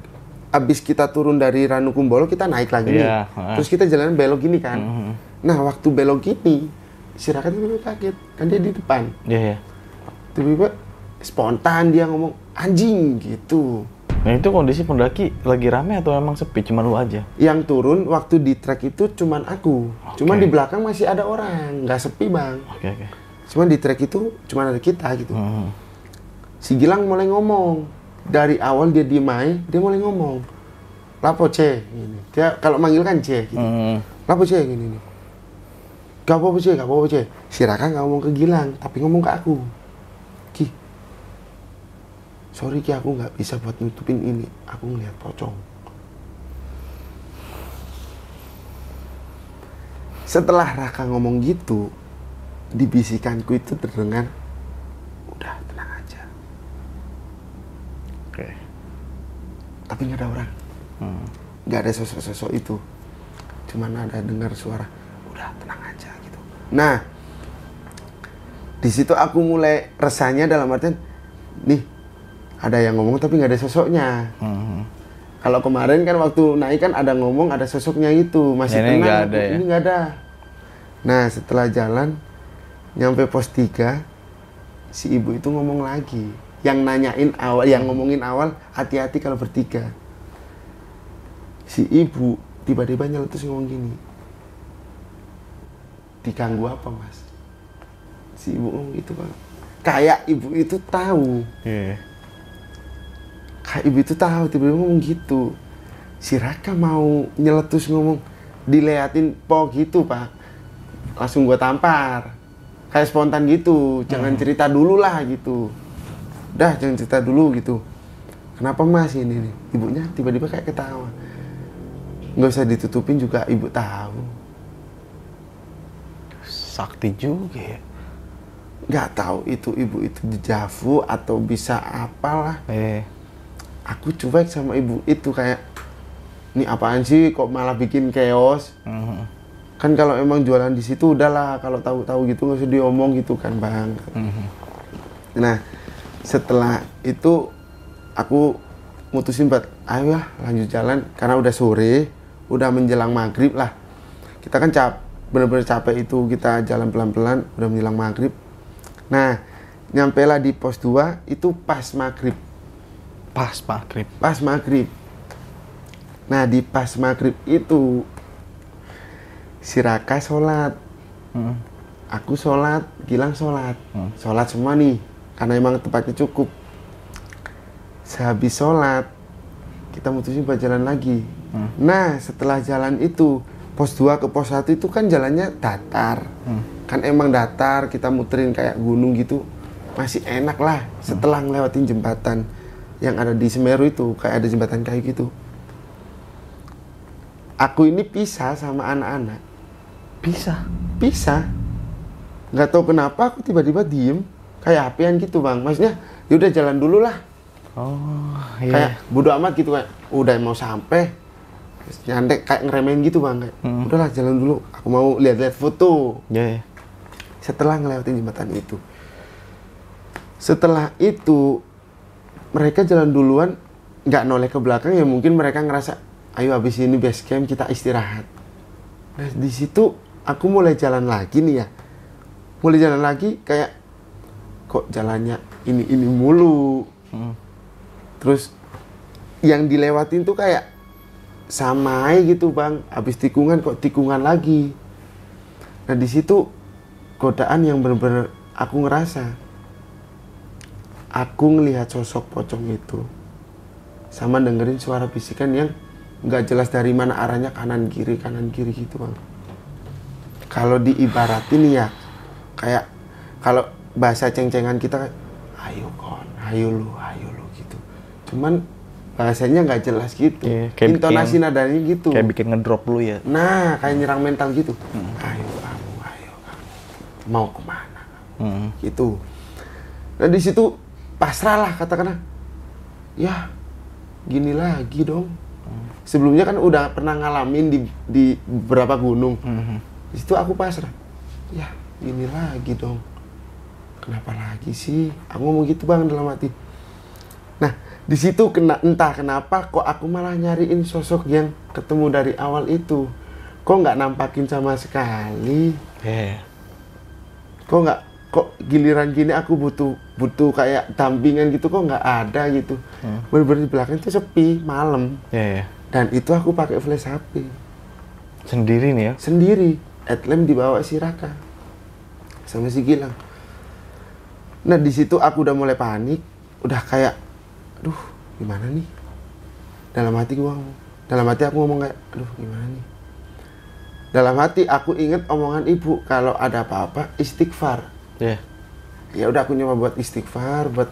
abis kita turun dari Ranukumbolo kita naik lagi nih Iya, heeh. terus kita jalan belok gini kan Mhm. nah waktu belok gini si Raka tiba-tiba kaget kan dia di depan Iya, iya. tiba-tiba spontan dia ngomong anjing gitu Nah itu kondisi pendaki lagi rame atau emang sepi? Cuma lu aja? yang turun waktu di trek itu cuman aku cuman Oke. di belakang masih ada orang nggak sepi bang Oke, oke. cuman di trek itu cuman ada kita gitu Mhm. si Gilang mulai ngomong dari awal dia diem aja, dia mulai ngomong lapo C gini. dia kalau manggil kan C gitu. Mhm. lapo C gini nih gak apa-apa C gak apa-apa C si Raka nggak ngomong ke Gilang tapi ngomong ke aku. Ki. Sorry Ki aku nggak bisa buat nutupin ini. Aku ngeliat pocong. Setelah Raka ngomong gitu di bisikanku itu terdengar udah tenang aja. Oke. tapi nggak ada orang. Hmm. nggak ada sosok-sosok itu. Cuman ada dengar suara udah tenang aja gitu nah di situ aku mulai resahnya dalam artian nih ada yang ngomong tapi nggak ada sosoknya Mhm. kalau kemarin kan waktu naik kan ada ngomong ada sosoknya itu masih Ini tenang aku. ada ya? ini nggak ada nah setelah jalan nyampe pos 3 si ibu itu ngomong lagi yang nanyain awal yang ngomongin awal hati-hati kalau bertiga si ibu tiba-tiba nyeletus ngomong gini diganggu apa mas? Si ibu ngomong gitu bang. Kayak ibu itu tahu. Iya. kayak ibu itu tahu tiba-tiba ngomong gitu. Si Raka mau nyeletus ngomong diliatin po gitu pak. Langsung gua tampar. Kayak spontan gitu. Jangan cerita dulu lah gitu. Dah jangan cerita dulu gitu. Kenapa mas ini nih ibunya tiba-tiba kayak ketawa. Nggak usah ditutupin juga ibu tahu Sakti juga ya. nggak tahu itu ibu itu dejavu atau bisa apalah Eh. aku cuek sama ibu itu kayak ini apaan sih kok malah bikin chaos Mhm. kan kalau emang jualan di situ udahlah kalau tahu-tahu gitu nggak usah diomong gitu kan bang Mhm. nah setelah itu aku mutusin buat ayo lah lanjut jalan karena udah sore udah menjelang maghrib lah kita kan cap bener-bener capek itu kita jalan pelan-pelan udah menjelang maghrib nah nyampe lah di pos 2 itu pas maghrib Pas maghrib. pas maghrib nah di pas maghrib itu si Raka sholat Hmm. aku sholat Gilang sholat Hmm. sholat semua nih karena emang tempatnya cukup sehabis sholat kita mutusin buat jalan lagi Hmm. nah setelah jalan itu pos 2 ke pos 1 itu kan jalannya datar. Hmm. kan emang datar kita muterin kayak gunung gitu. Masih enak lah setelah ngelewatin jembatan yang ada di Semeru itu kayak ada jembatan kayu gitu. Aku ini pisah sama anak-anak. Bisa. pisah. Nggak tahu kenapa aku tiba-tiba diem kayak apian gitu bang. Maksudnya ya udah jalan dulu lah. Oh, iya. kayak bodo amat gitu kayak udah mau sampai nyantek kayak ngeremehin gitu bang. Kayak Hmm. udahlah jalan dulu. Aku mau lihat-lihat foto. Iya, iya. setelah ngelewatin jembatan itu. Setelah itu mereka jalan duluan nggak noleh ke belakang ya mungkin mereka ngerasa ayo habis ini base camp kita istirahat. Nah di situ aku mulai jalan lagi nih ya. Mulai jalan lagi kayak kok jalannya ini ini mulu? Hmm. terus yang dilewatin tuh kayak sama aja gitu bang. Habis tikungan kok tikungan lagi. Nah di situ godaan yang bener-bener aku ngerasa. Aku ngelihat sosok pocong itu sama dengerin suara bisikan yang nggak jelas dari mana arahnya kanan kiri kanan kiri gitu bang. Kalau diibaratin ya kayak kalau bahasa ceng-cengan kita ayo kon. Ayo lu ayo lu gitu. Cuman bahasanya nggak jelas gitu. Iya, kayak intonasi bikin- nadanya gitu. Kayak bikin ngedrop lu ya. nah kayak nyerang mental gitu. Ayo kamu ayo kamu. Mau ke mana? Hmm. gitu. Nah di situ pasrah lah katakanlah. Ya gini lagi dong. Sebelumnya kan udah pernah ngalamin di di beberapa gunung. Mhm. di situ aku pasrah. Ya gini lagi dong. Kenapa lagi sih? Aku ngomong gitu bang dalam hati di situ kena entah kenapa kok aku malah nyariin sosok yang ketemu dari awal itu. Kok nggak nampakin sama sekali? Iya. kok nggak kok giliran gini aku butuh butuh kayak dampingan gitu kok nggak ada gitu. Hmm. bener-bener di belakang itu sepi malam. Iya, iya. dan itu aku pakai flash HP Sendiri nih ya. sendiri. Headlamp dibawa si Raka. Sama si Gilang. Nah di situ aku udah mulai panik. Udah kayak aduh gimana nih? Dalam hati gua ngomong dalam hati aku ngomong kayak aduh gimana nih? Dalam hati aku inget omongan ibu kalau ada apa-apa istighfar. Iya. ya udah aku nyoba buat istighfar buat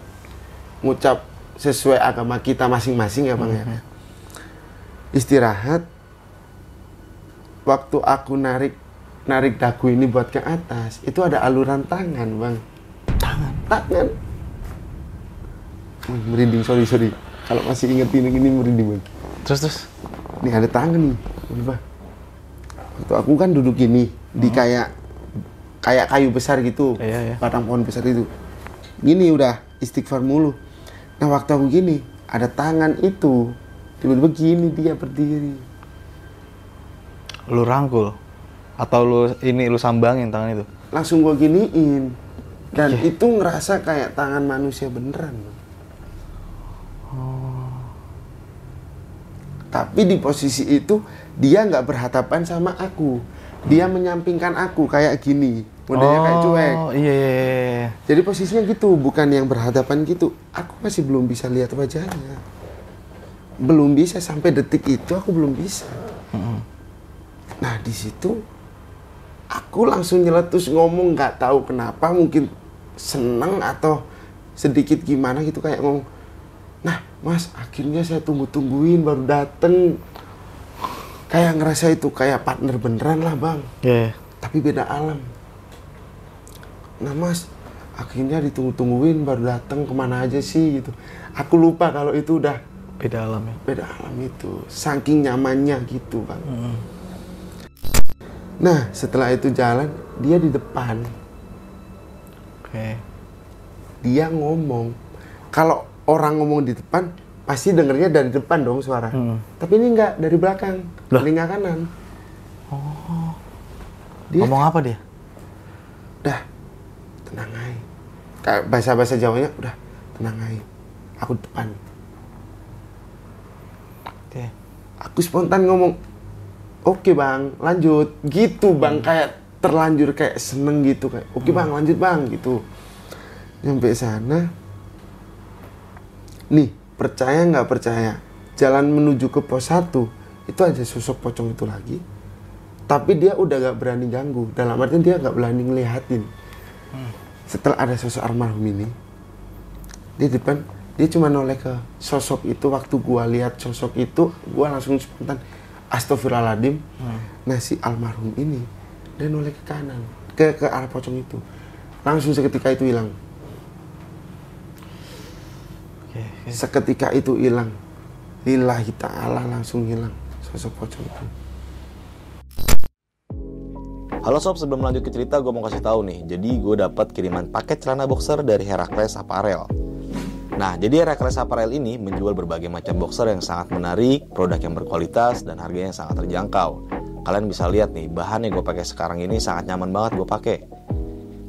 ngucap sesuai agama kita masing-masing ya bang ya. Istirahat. Waktu aku narik narik dagu ini buat ke atas itu ada aluran tangan bang. Tangan. tangan merinding sorry sorry kalau masih inget ini ini merinding bang Terus terus. nih ada tangan nih Bang. waktu aku kan duduk gini di kayak kayak kayu besar gitu Iya, iya. batang pohon besar itu gini udah istighfar mulu nah waktu aku gini ada tangan itu tiba-tiba gini dia berdiri Lu rangkul. Atau lu ini lu sambangin tangan itu. langsung gua giniin dan itu ngerasa kayak tangan manusia beneran Bang. Tapi di posisi itu dia nggak berhadapan sama aku dia menyampingkan aku kayak gini modelnya kayak cuek Oh, iya, iya, iya. jadi posisinya gitu bukan yang berhadapan gitu aku masih belum bisa lihat wajahnya belum bisa sampai detik itu aku belum bisa. Nah di situ aku langsung nyeletus ngomong nggak tahu kenapa mungkin seneng atau sedikit gimana gitu kayak ngomong. Nah mas akhirnya saya tunggu-tungguin baru dateng. Kayak ngerasa itu kayak partner beneran lah bang. Iya, iya. Tapi beda alam. Nah mas akhirnya ditunggu-tungguin baru dateng ke mana aja sih gitu. Aku lupa kalau itu udah Beda alam ya. beda alam itu saking nyamannya gitu bang Mm. nah setelah itu jalan dia di depan Oke. dia ngomong kalau orang ngomong di depan pasti dengernya dari depan dong suara. Tapi ini enggak dari belakang, telinga kanan. Dia Ngomong apa dia? udah tenang aja. Kayak bahasa-bahasa Jawanya udah tenang aja. Aku depan. Oke. Aku spontan ngomong, oke bang, lanjut. Gitu bang, kayak terlanjur kayak seneng gitu kayak, oke bang, lanjut bang gitu. Nyampe sana, nih percaya nggak percaya, jalan menuju ke pos 1 itu ada sosok pocong itu lagi. Tapi dia udah gak berani ganggu. Dalam artian dia gak berani ngeliatin. Setelah ada sosok almarhum ini, di depan dia cuma noleh ke sosok itu. Waktu gua lihat sosok itu gua langsung spontan astagfirullahaladzim. Nah si almarhum ini dia noleh ke kanan ke ke arah pocong itu. Langsung seketika itu hilang Oke. seketika itu hilang lillahi ta'ala langsung hilang sosok pocong itu Halo sob, sebelum lanjut ke cerita, gue mau kasih tahu nih. Jadi gue dapat kiriman paket celana boxer dari Heracles Apparel. Nah, jadi Heracles Apparel ini menjual berbagai macam boxer yang sangat menarik, produk yang berkualitas, dan harganya yang sangat terjangkau. Kalian bisa lihat nih, bahan yang gue pakai sekarang ini sangat nyaman banget gue pakai.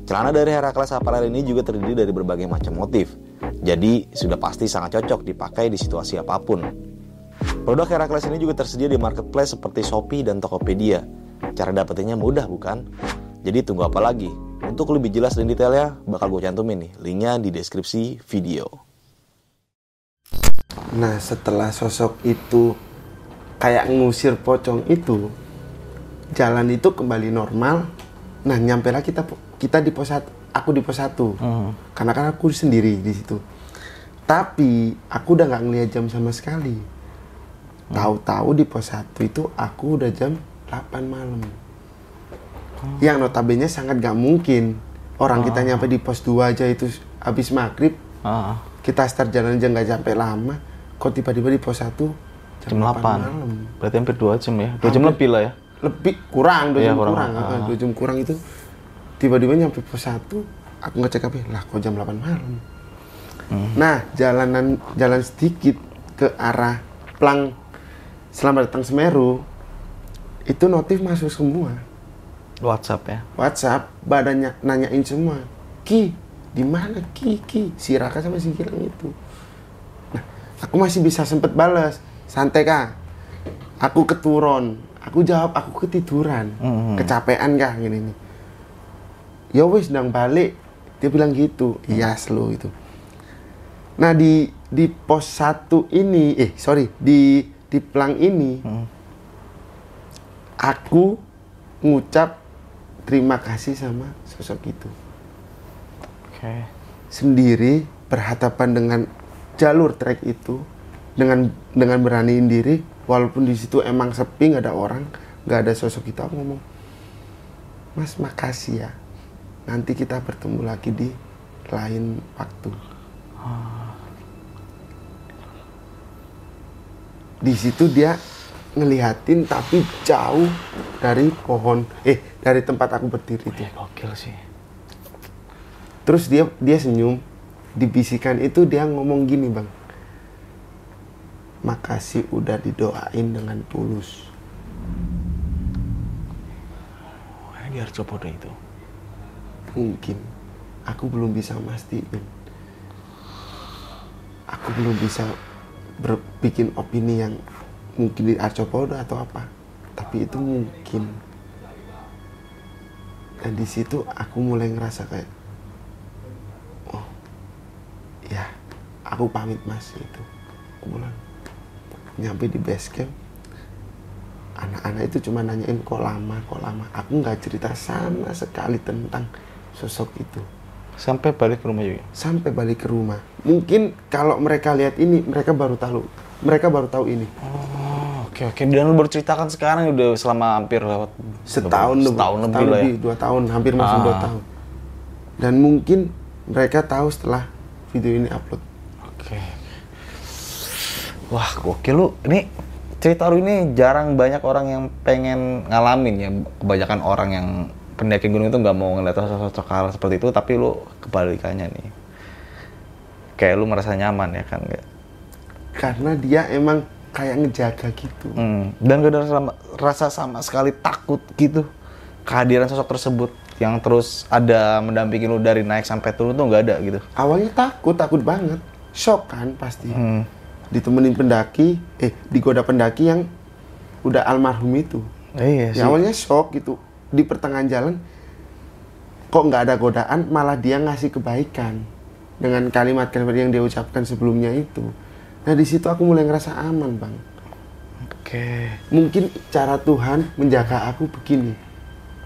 Celana dari Heracles Apparel ini juga terdiri dari berbagai macam motif. Jadi, sudah pasti sangat cocok dipakai di situasi apa pun. Produk Heracles ini juga tersedia di marketplace seperti Shopee dan Tokopedia. Cara dapetinnya mudah bukan? Jadi tunggu apa lagi? Untuk lebih jelas dan detailnya, bakal gue cantumin nih linknya di deskripsi video. Nah setelah sosok itu kayak ngusir pocong itu, jalan itu kembali normal. Nah nyampe lah kita kita di pos satu, aku di pos satu, karena kan aku sendiri di situ. Tapi aku udah nggak ngeliat jam sama sekali. Tahu-tahu di pos satu itu aku udah jam 8 malam. Yang notabene sangat gak mungkin orang kita nyampe di pos 2 aja itu habis maghrib Ah, kita start jalan aja nggak sampai lama kok tiba-tiba di pos 1 jam 8. malam Berarti hampir 2 jam ya. 2 jam Hampir. lebih lah ya. lebih kurang dua Iya, jam kurang. kurang, Ah. ah, dua jam kurang itu tiba-tiba nyampe pos 1 aku ngecek HP lah kok jam 8 malam? Hmm. nah jalanan jalan sedikit ke arah Plang Selamat datang Semeru itu notif masuk semua. WhatsApp ya. WhatsApp badannya nanyain semua. Ki di mana Ki? Ki si Raka sama si Gilang itu. Nah aku masih bisa sempet balas santai kak. Aku keturun. Aku jawab aku ketiduran. Mhm. kecapean kah gini nih ya wes sedang balik dia bilang gitu. Iya slow itu. Nah di di pos satu ini eh sorry di di plang ini Hmm. aku ngucap terima kasih sama sosok itu. Oke. sendiri berhadapan dengan jalur trek itu dengan dengan beraniin diri walaupun di situ emang sepi nggak ada orang nggak ada sosok itu aku ngomong mas makasih ya nanti kita bertemu lagi di lain waktu di situ dia ngelihatin tapi jauh dari pohon eh dari tempat aku berdiri itu Iya, gokil sih. Terus dia dia senyum, dibisikan itu dia ngomong gini bang, makasih udah didoain dengan tulus. Wah, dia harus coba deh itu. Mungkin aku belum bisa mastiin, aku belum bisa berbikin opini yang mungkin di Arcopodo atau apa, tapi itu mungkin. Dan di situ aku mulai ngerasa kayak, oh, ya, aku pamit mas itu. Aku bilang, nyampe di base camp, anak-anak itu cuma nanyain kok lama, kok lama. Aku nggak cerita sama sekali tentang sosok itu Sampai balik ke rumah juga. sampai balik ke rumah. Mungkin kalau mereka lihat ini, mereka baru tahu. Mereka baru tahu ini. Oh, oke oke. Dan lu baru ceritakan sekarang udah selama hampir lewat Setahun lebih, setahun lebih lah ya. dua tahun, hampir masuk dua Ah. tahun. Dan mungkin mereka tahu setelah video ini upload. Oke. Wah, gokil lu. Ini cerita lu ini jarang banyak orang yang pengen ngalamin ya. Kebanyakan orang yang pendaki gunung itu nggak mau ngeliat sosok hal seperti itu, tapi lu kebalikannya nih. Kayak lu merasa nyaman ya kan? Nggak? karena dia emang kayak ngejaga gitu. Hmm. Dan gak ada rasa, rasa sama sekali takut gitu kehadiran sosok tersebut yang terus ada mendampingi lu dari naik sampai turun tuh nggak ada gitu. Awalnya takut, takut banget. Shock kan pasti. Hmm. Ditemenin pendaki, eh digoda pendaki yang udah almarhum itu. Iya sih. Ya awalnya shock gitu. Di pertengahan jalan kok nggak ada godaan, malah dia ngasih kebaikan dengan kalimat-kalimat yang dia ucapkan sebelumnya itu. Nah di situ aku mulai ngerasa aman bang. Oke. Mungkin cara Tuhan menjaga aku begini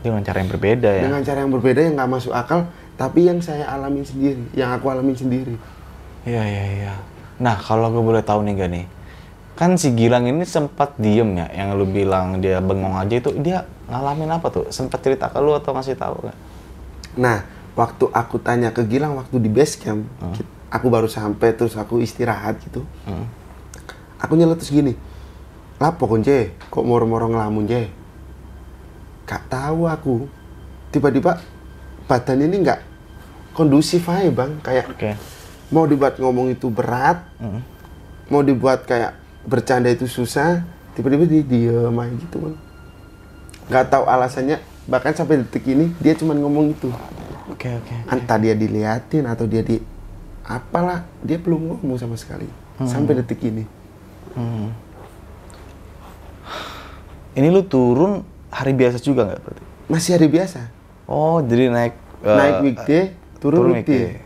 Dengan cara yang berbeda ya. dengan cara yang berbeda yang nggak masuk akal, tapi yang saya alami sendiri, yang aku alami sendiri. Iya iya iya. Nah kalau gue boleh tahu nih gak nih, kan si Gilang ini sempat diem ya, yang lu bilang dia bengong aja itu dia ngalamin apa tuh? Sempat cerita ke lu atau ngasih tahu nggak? Nah, waktu aku tanya ke Gilang waktu di base camp, ki- aku baru sampai terus aku istirahat gitu. Hmm. Aku nyeletus gini, lapo konce, kok moro-moro ngelamun je? Gak tahu aku. Tiba-tiba badan ini nggak kondusif aja bang, kayak Oke. mau dibuat ngomong itu berat, Hmm. mau dibuat kayak bercanda itu susah, tiba-tiba dia diem aja gitu bang. Nggak tahu alasannya, bahkan sampai detik ini dia cuma ngomong itu. Oke oke. entah dia diliatin atau dia di apalah dia belum ngomong sama sekali sampai detik ini Hmm. Ini lu turun hari biasa juga nggak berarti? masih hari biasa Oh jadi naik eh, naik weekday turun, weekday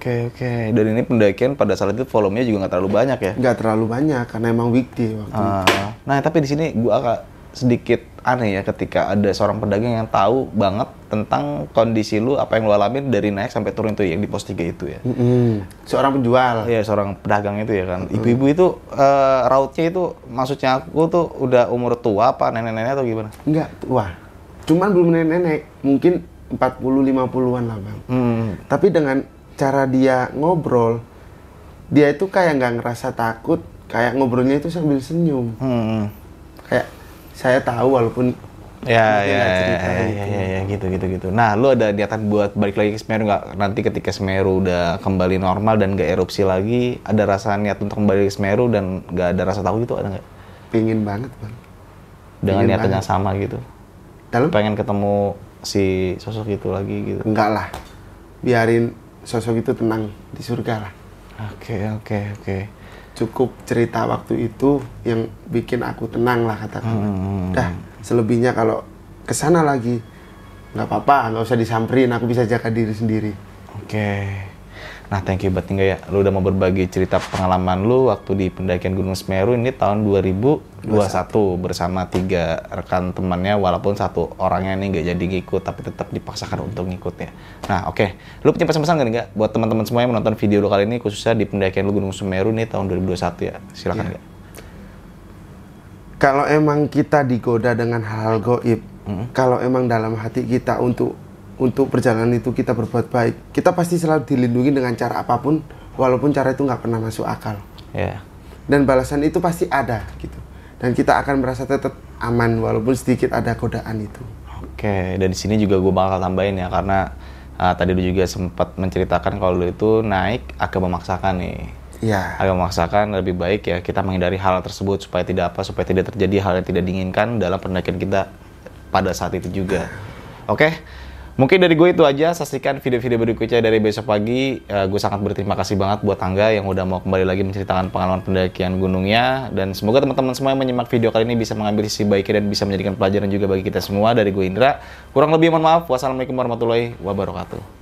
Oke oke. Dan ini pendakian pada saat itu volumenya juga nggak terlalu banyak ya? nggak terlalu banyak karena emang weekday waktu itu. Ah, nah tapi di sini gua agak sedikit aneh ya ketika ada seorang pedagang yang tahu banget tentang kondisi lu apa yang lu alamin dari naik sampai turun itu yang di pos 3 itu ya. Mm-mm. seorang penjual Iya seorang pedagang itu ya kan. Ibu-ibu itu eh, rautnya itu maksudnya aku tuh udah umur tua apa nenek-nenek atau gimana? enggak wah cuman belum nenek-nenek mungkin 40 50-an lah bang Hmm. tapi dengan cara dia ngobrol dia itu kayak nggak ngerasa takut kayak ngobrolnya itu sambil senyum Hmm. kayak saya tahu walaupun Ya, ya, ya, ya, gitu. ya, ya, ya, gitu, gitu, gitu. Nah, lu ada niatan buat balik lagi ke Semeru nggak? Nanti ketika Semeru udah kembali normal dan gak erupsi lagi, ada rasa niat untuk kembali ke Semeru dan nggak ada rasa takut gitu, ada nggak? pingin banget bang Dengan niatan banget. yang sama gitu. dalam Pengen ketemu si sosok itu lagi gitu. enggak lah biarin sosok itu tenang di surga lah Oke, oke, oke. cukup cerita waktu itu yang bikin aku tenang lah katakan Hmm. dah selebihnya kalau ke sana lagi nggak apa-apa nggak usah disamperin aku bisa jaga diri sendiri Oke. Nah, thank you banget ya. Lu udah mau berbagi cerita pengalaman lu waktu di pendakian Gunung Semeru ini tahun 2021 bersama tiga rekan temannya walaupun satu orangnya ini nggak jadi ngikut tapi tetap dipaksakan untuk ngikut ya. Nah, oke. Lu punya pesan-pesan nggak nih nggak buat teman-teman semua yang menonton video lu kali ini khususnya di pendakian lu Gunung Semeru nih tahun 2021 ya. Silakan nggak? kalau emang kita digoda dengan hal-hal goib kalau emang dalam hati kita untuk untuk perjalanan itu kita berbuat baik kita pasti selalu dilindungi dengan cara apa pun walaupun cara itu nggak pernah masuk akal Ya. dan balasan itu pasti ada gitu dan kita akan merasa tetap aman walaupun sedikit ada godaan itu Oke, dan di sini juga gue bakal tambahin ya karena uh, tadi lu juga sempat menceritakan kalau lu itu naik agak memaksakan nih. ya agak memaksakan lebih baik ya kita menghindari hal tersebut supaya tidak apa supaya tidak terjadi hal yang tidak diinginkan dalam pendakian kita pada saat itu juga. Oke. Mungkin dari gue itu aja. Saksikan video-video berikutnya dari besok pagi. Eh, gue sangat berterima kasih banget buat Tangga yang udah mau kembali lagi menceritakan pengalaman pendakian gunungnya. Dan semoga teman-teman semua yang menyimak video kali ini bisa mengambil sisi baiknya dan bisa menjadikan pelajaran juga bagi kita semua. Dari gue Indra. Kurang lebih mohon maaf. Wassalamualaikum warahmatullahi wabarakatuh.